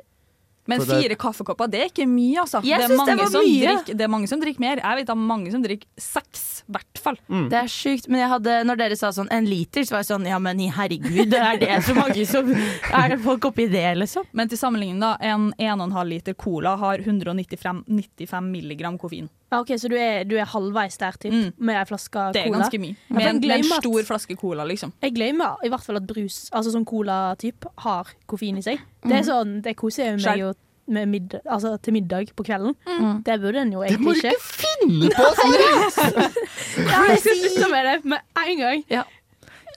Speaker 4: Men
Speaker 3: fire det-
Speaker 4: kaffekopper, det er ikke mye, altså.
Speaker 7: Jeg
Speaker 4: det, er
Speaker 7: mange det
Speaker 4: mange
Speaker 7: var
Speaker 4: som
Speaker 7: mye.
Speaker 4: drikker, det er mange som drikker mer. Jeg vet om mange som drikker seks, i hvert fall.
Speaker 7: Det er sjukt, men jeg hadde, når dere sa sånn en liter, så var jeg sånn ja, men herregud, er det så mange som Er det folk oppi det, liksom?
Speaker 4: Men til sammenligning, da, en 1,5 liter cola har 195 95 milligram koffein.
Speaker 2: Ja, ok, Så du er, du er halvveis der, typ, med ei flaske cola?
Speaker 4: Det er ganske mye.
Speaker 2: For
Speaker 4: Med
Speaker 2: jeg
Speaker 4: en, med en
Speaker 2: glemmer at-
Speaker 4: stor flaske cola, liksom.
Speaker 2: Jeg glemmer i hvert fall at brus, altså sånn cola-typ, har koffein i seg. Det er
Speaker 4: Mhm.
Speaker 2: sånn, det koser jeg meg jo med middag, altså til middag på kvelden.
Speaker 7: Mm.
Speaker 2: Det burde en jo
Speaker 3: Det må
Speaker 2: egentlig
Speaker 3: du
Speaker 2: ikke.
Speaker 3: ikke finne på! <laughs> Siri!
Speaker 2: Ja, jeg skal slutte med det med en gang.
Speaker 7: Ja.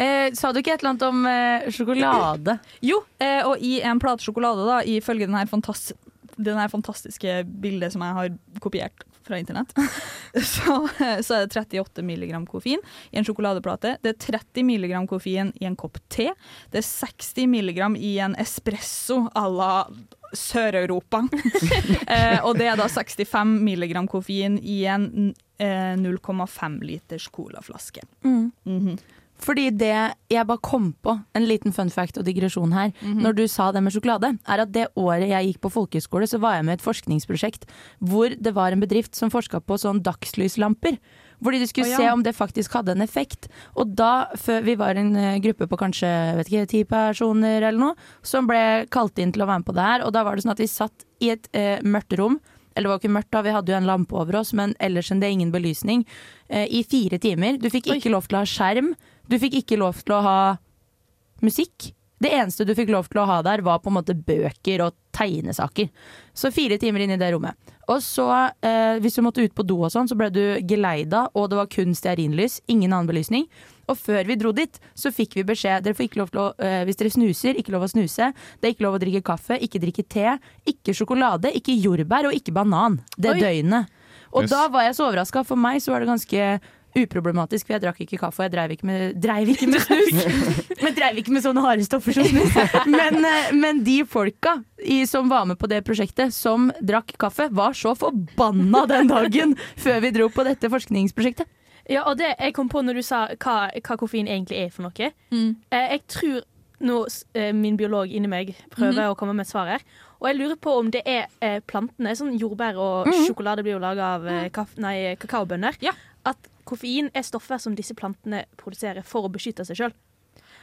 Speaker 7: Eh, sa du ikke et eller annet om eh, sjokolade?
Speaker 4: Jo, eh, og i en plate sjokolade, da, ifølge den her, fantas den her fantastiske bildet som jeg har kopiert fra internett, <laughs> så, så er det 38 milligram koffein i en sjokoladeplate. Det er 30 milligram koffein i en kopp te. Det er 60 milligram i en espresso à la Sør-Europa. <laughs> eh, og det er da 65 milligram koffein i en eh, 0,5 liters colaflaske.
Speaker 7: Mm.
Speaker 4: Mhm.
Speaker 7: Fordi det jeg bare kom på, en liten fun fact og digresjon her,
Speaker 4: Mhm.
Speaker 7: når du sa det med sjokolade, er at det året jeg gikk på folkehøyskole, så var jeg med i et forskningsprosjekt hvor det var en bedrift som forska på sånn dagslyslamper. Hvor de skulle
Speaker 4: oh, ja.
Speaker 7: se om det faktisk hadde en effekt. Og da, før vi var en eh, gruppe på kanskje vet ikke, ti personer eller noe, som ble kalt inn til å være med på det her, og da var det sånn at vi satt i et eh, mørkt rom. Eller det var ikke mørkt da, vi hadde jo en lampe over oss, men ellers enn det ingen belysning. Eh, I fire timer. Du fikk ikke lov til å ha skjerm. Du fikk ikke lov til å ha musikk. Det eneste du fikk lov til å ha der, var på en måte bøker og tegnesaker. Så fire timer inn i det rommet. Og så, eh, hvis du måtte ut på do og sånn, så ble du geleida, og det var kun stearinlys, ingen annen belysning. Og før vi dro dit, så fikk vi beskjed dere får ikke lov til å, eh, hvis dere snuser, ikke lov å snuse. Det er ikke lov å drikke kaffe, ikke drikke te, ikke sjokolade, ikke jordbær og ikke banan. Det
Speaker 2: Oi.
Speaker 7: døgnet. Og
Speaker 2: Yes.
Speaker 7: da var jeg så overraska. For meg så var det ganske uproblematisk, for jeg drakk ikke kaffe, og jeg dreiv ikke med, dreiv ikke med snus. <laughs> Men dreiv ikke med sånne harde stoffer som snus. Men, eh, men de folka i, som var med på det prosjektet, som drakk kaffe, var så forbanna den dagen før vi dro på dette forskningsprosjektet.
Speaker 2: Ja, og det jeg kom på når du sa hva, hva koffein egentlig er for noe. Eh, jeg tror nå eh, min biolog inni meg prøver
Speaker 4: Mhm.
Speaker 2: å komme med et svar her. Og jeg lurer på om det er eh, plantene, sånn jordbær og
Speaker 4: Mhm.
Speaker 2: sjokolade blir jo laga av kaff, nei, kakaobønner, at koffein er stoffer som disse plantene produserer for å beskytte seg sjøl.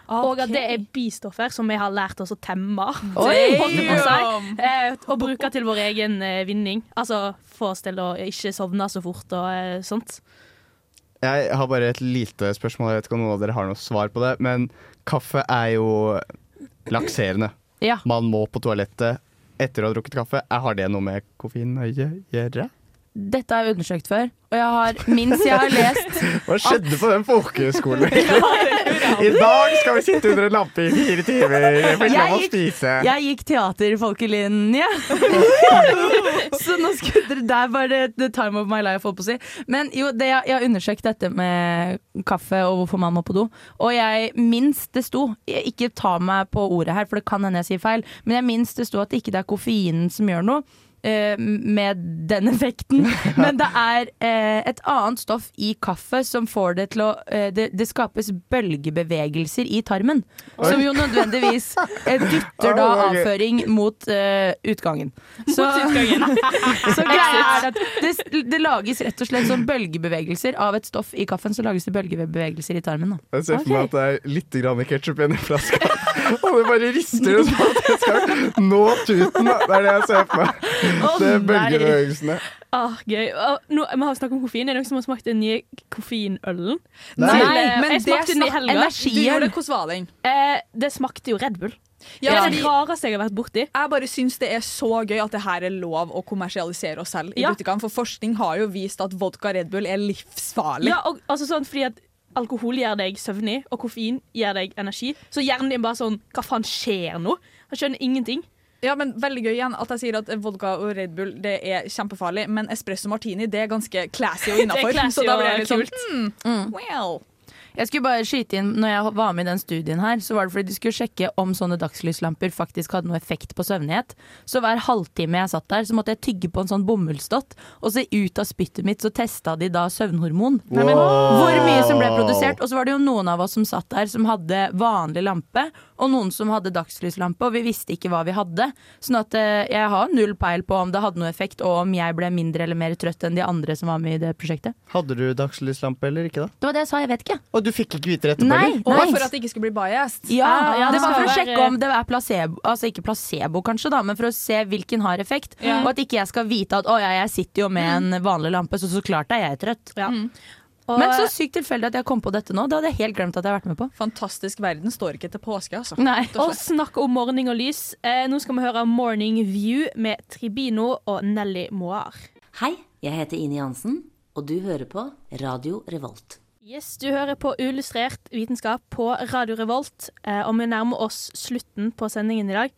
Speaker 2: Og at det er bistoffer som vi har lært oss å temme.
Speaker 4: Oi!
Speaker 2: å. Eh, Og bruke til vår egen eh, vinning. Altså få oss til å ikke sovne så fort og eh, sånt.
Speaker 3: Jeg har bare et lite spørsmål, jeg vet ikke om noen av dere har noe svar på det. Men kaffe er jo lakserende.
Speaker 7: Ja.
Speaker 3: Man må på toalettet etter å ha drukket kaffe. Har det noe med koffein å gjøre?
Speaker 7: Dette har jeg undersøkt før, og jeg har minst jeg har lest <laughs>
Speaker 3: Hva skjedde på den folkehøyskolen? <laughs> I dag skal vi sitte under en lampe i fire timer. Jeg får ikke å spise.
Speaker 7: jeg gikk teater i folkelinje. <laughs> Så nå skulle dere Der var det the time of my life, holdt på å si. Men jo, det, jeg, jeg har undersøkt dette med kaffe og hvorfor man må på do. Og jeg minst det sto Ikke ta meg på ordet her, for det kan hende jeg sier feil, men jeg minst det sto at ikke det er koffeinen som gjør noe. Eh, med den effekten. <laughs> Men det er eh, et annet stoff i kaffe som får det til å eh, det, det skapes bølgebevegelser i tarmen.
Speaker 13: Oi.
Speaker 7: Som jo nødvendigvis dytter da avføring mot uh, utgangen. Så, <laughs> så greia er at det, det lages rett og slett sånn bølgebevegelser av et stoff i kaffen. Så lages det bølgebevegelser i tarmen. Da.
Speaker 3: Jeg ser for meg at det er litt grann ketsjup igjen i flaska. <laughs> Og det bare rister sånn at jeg skal nå tuten. Det er det jeg ser for meg. <laughs>
Speaker 2: Å,
Speaker 3: det er bølgebevegelsene.
Speaker 2: Ah, gøy. Ah, nå, vi har snakket om koffein. Er det noen som har smakt den nye koffeinølen?
Speaker 3: Nei.
Speaker 4: Nei,
Speaker 2: eh,
Speaker 4: men
Speaker 2: jeg smakte
Speaker 4: det
Speaker 2: den i helga.
Speaker 4: energien. Hvordan var den?
Speaker 2: Eh, det smakte jo Red Bull.
Speaker 4: Ja,
Speaker 2: det er det rareste jeg har vært borti.
Speaker 4: Jeg bare syns det er så gøy at det her er lov å kommersialisere oss selv i
Speaker 2: Ja.
Speaker 4: butikkene. For forskning har jo vist at vodka Red Bull er livsfarlig.
Speaker 2: Ja, og, altså sånn fordi at Alkohol gjør deg søvnig, og koffein gir deg energi. Så hjernen din bare sånn Hva faen skjer nå? Han skjønner ingenting.
Speaker 4: Ja, men Veldig gøy igjen at jeg sier at vodka og Red Bull det er kjempefarlig, men espresso martini det er ganske classy og <laughs> innafor. Så da blir det litt sånn
Speaker 2: kult.
Speaker 4: mm,
Speaker 7: Mm.
Speaker 4: well.
Speaker 7: Jeg skulle bare skyte inn, når jeg var med i den studien her, så var det fordi de skulle sjekke om sånne dagslyslamper faktisk hadde noe effekt på søvnighet. Så hver halvtime jeg satt der, så måtte jeg tygge på en sånn bomullsdott, og så ut av spyttet mitt så testa de da søvnhormon.
Speaker 13: Nei, men-
Speaker 7: Hvor mye som ble produsert. Og så var det jo noen av oss som satt der som hadde vanlig lampe, og noen som hadde dagslyslampe, og vi visste ikke hva vi hadde. Sånn at eh, jeg har null peil på om det hadde noe effekt, og om jeg ble mindre eller mer trøtt enn de andre som var med i det prosjektet.
Speaker 3: Hadde du dagslyslampe eller ikke, da?
Speaker 7: Det var det jeg sa, jeg vet ikke.
Speaker 3: Og du fikk ikke vite det etterpå?
Speaker 7: Nei,
Speaker 3: nei.
Speaker 4: Og for at det ikke skulle bli biased.
Speaker 7: Ja,
Speaker 2: Ah, ja,
Speaker 7: det var for å sjekke
Speaker 2: være-
Speaker 7: om det er placebo, altså ikke placebo kanskje da, men for å se hvilken har effekt.
Speaker 2: Ja.
Speaker 7: Og at ikke jeg skal vite at å ja, jeg sitter jo med en vanlig lampe, så så klart er jeg trøtt.
Speaker 2: Mm. Og-
Speaker 7: Men så sykt tilfeldig at jeg kom på dette nå. Det hadde jeg helt glemt at jeg har vært med på.
Speaker 4: Fantastisk verden står ikke til påske, altså.
Speaker 7: Nei.
Speaker 4: Og
Speaker 2: snakk om morgen og lys. Eh, nå skal vi høre Morning View med Tribino og Nelly Moir.
Speaker 14: Hei, jeg heter Ine Jansen, og du hører på Radio Revolt.
Speaker 2: Yes, du hører på Illustrert vitenskap på Radio Revolt, eh, og vi nærmer oss slutten på sendingen i dag.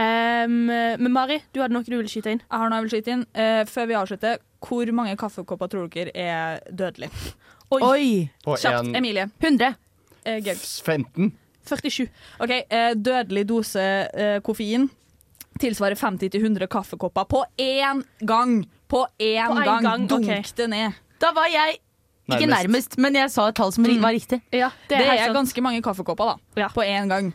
Speaker 2: Um, men Mari, du hadde noe du ville skyte inn?
Speaker 4: Jeg har noe jeg vil skyte inn. Eh, før vi avslutter, hvor mange kaffekopper tror dere er dødelige?
Speaker 7: Oi!
Speaker 3: Oi.
Speaker 4: Kjapt,
Speaker 3: en-
Speaker 4: Emilie.
Speaker 7: 100.
Speaker 4: Eh, Georg.
Speaker 3: 15.
Speaker 2: 47.
Speaker 4: OK, eh, dødelig dose koffein tilsvarer 50-100 kaffekopper på én gang! På én
Speaker 2: På en
Speaker 4: gang!
Speaker 2: gang,
Speaker 4: Dunk
Speaker 2: okay.
Speaker 4: det ned.
Speaker 7: Da var jeg ikke
Speaker 3: Nærmest.
Speaker 7: nærmest, men jeg sa et tall som var riktig.
Speaker 2: Ja,
Speaker 4: Det
Speaker 2: det er,
Speaker 4: er, ganske mange kaffekopper, da.
Speaker 2: Ja.
Speaker 4: På én gang.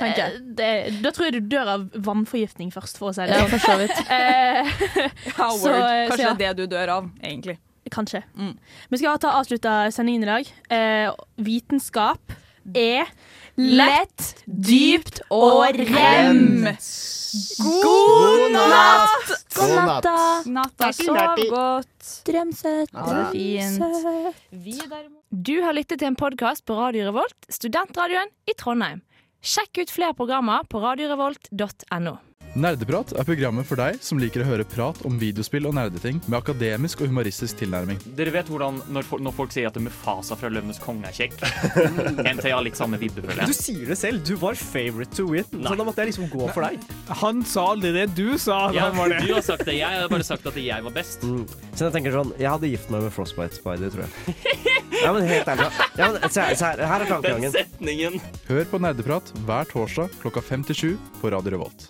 Speaker 2: Eh, det, da tror jeg du dør av vannforgiftning først, for å si det
Speaker 7: Ja,
Speaker 2: sånn.
Speaker 7: for så vidt. <laughs>
Speaker 2: Eh, <laughs>
Speaker 4: Ja,
Speaker 2: Så,
Speaker 4: Kanskje
Speaker 2: eh, så ja.
Speaker 4: det er det du dør av, egentlig.
Speaker 2: Kanskje.
Speaker 4: Mm.
Speaker 2: Vi skal ta avslutta sendingen i dag. Eh, vitenskap er
Speaker 7: Lett, dypt og rem.
Speaker 4: God
Speaker 7: natt!
Speaker 3: God natt.
Speaker 4: Natta,
Speaker 3: natt.
Speaker 4: sov godt.
Speaker 7: Drøm søtt.
Speaker 5: Du har lyttet til en podkast på Radio Revolt, studentradioen i Trondheim. Sjekk ut flere programmer på radiorevolt.no.
Speaker 9: Nerdeprat er programmet for deg som liker å høre prat om videospill og nerdeting med akademisk og humoristisk tilnærming.
Speaker 15: Dere vet hvordan når, fol- når folk sier at Mufasa fra Løvenes konge er kjekk? <laughs> NT har litt samme vibbe, føler
Speaker 16: Du sier det selv. Du var favorite to win, så da måtte jeg liksom gå for deg.
Speaker 17: Han sa aldri det du sa.
Speaker 15: Ja,
Speaker 17: han var det.
Speaker 15: du har sagt det. Jeg har bare sagt at jeg var best.
Speaker 16: Mm. Så jeg tenker sånn Jeg hadde gift meg med Frostbite Spider, tror jeg. Ja, men helt ærlig. Ja, men, se, se her, her er
Speaker 15: Den
Speaker 16: tankegangen.
Speaker 15: setningen.
Speaker 9: Hør på Nerdeprat hver torsdag klokka fem til sju på Radio Revolt.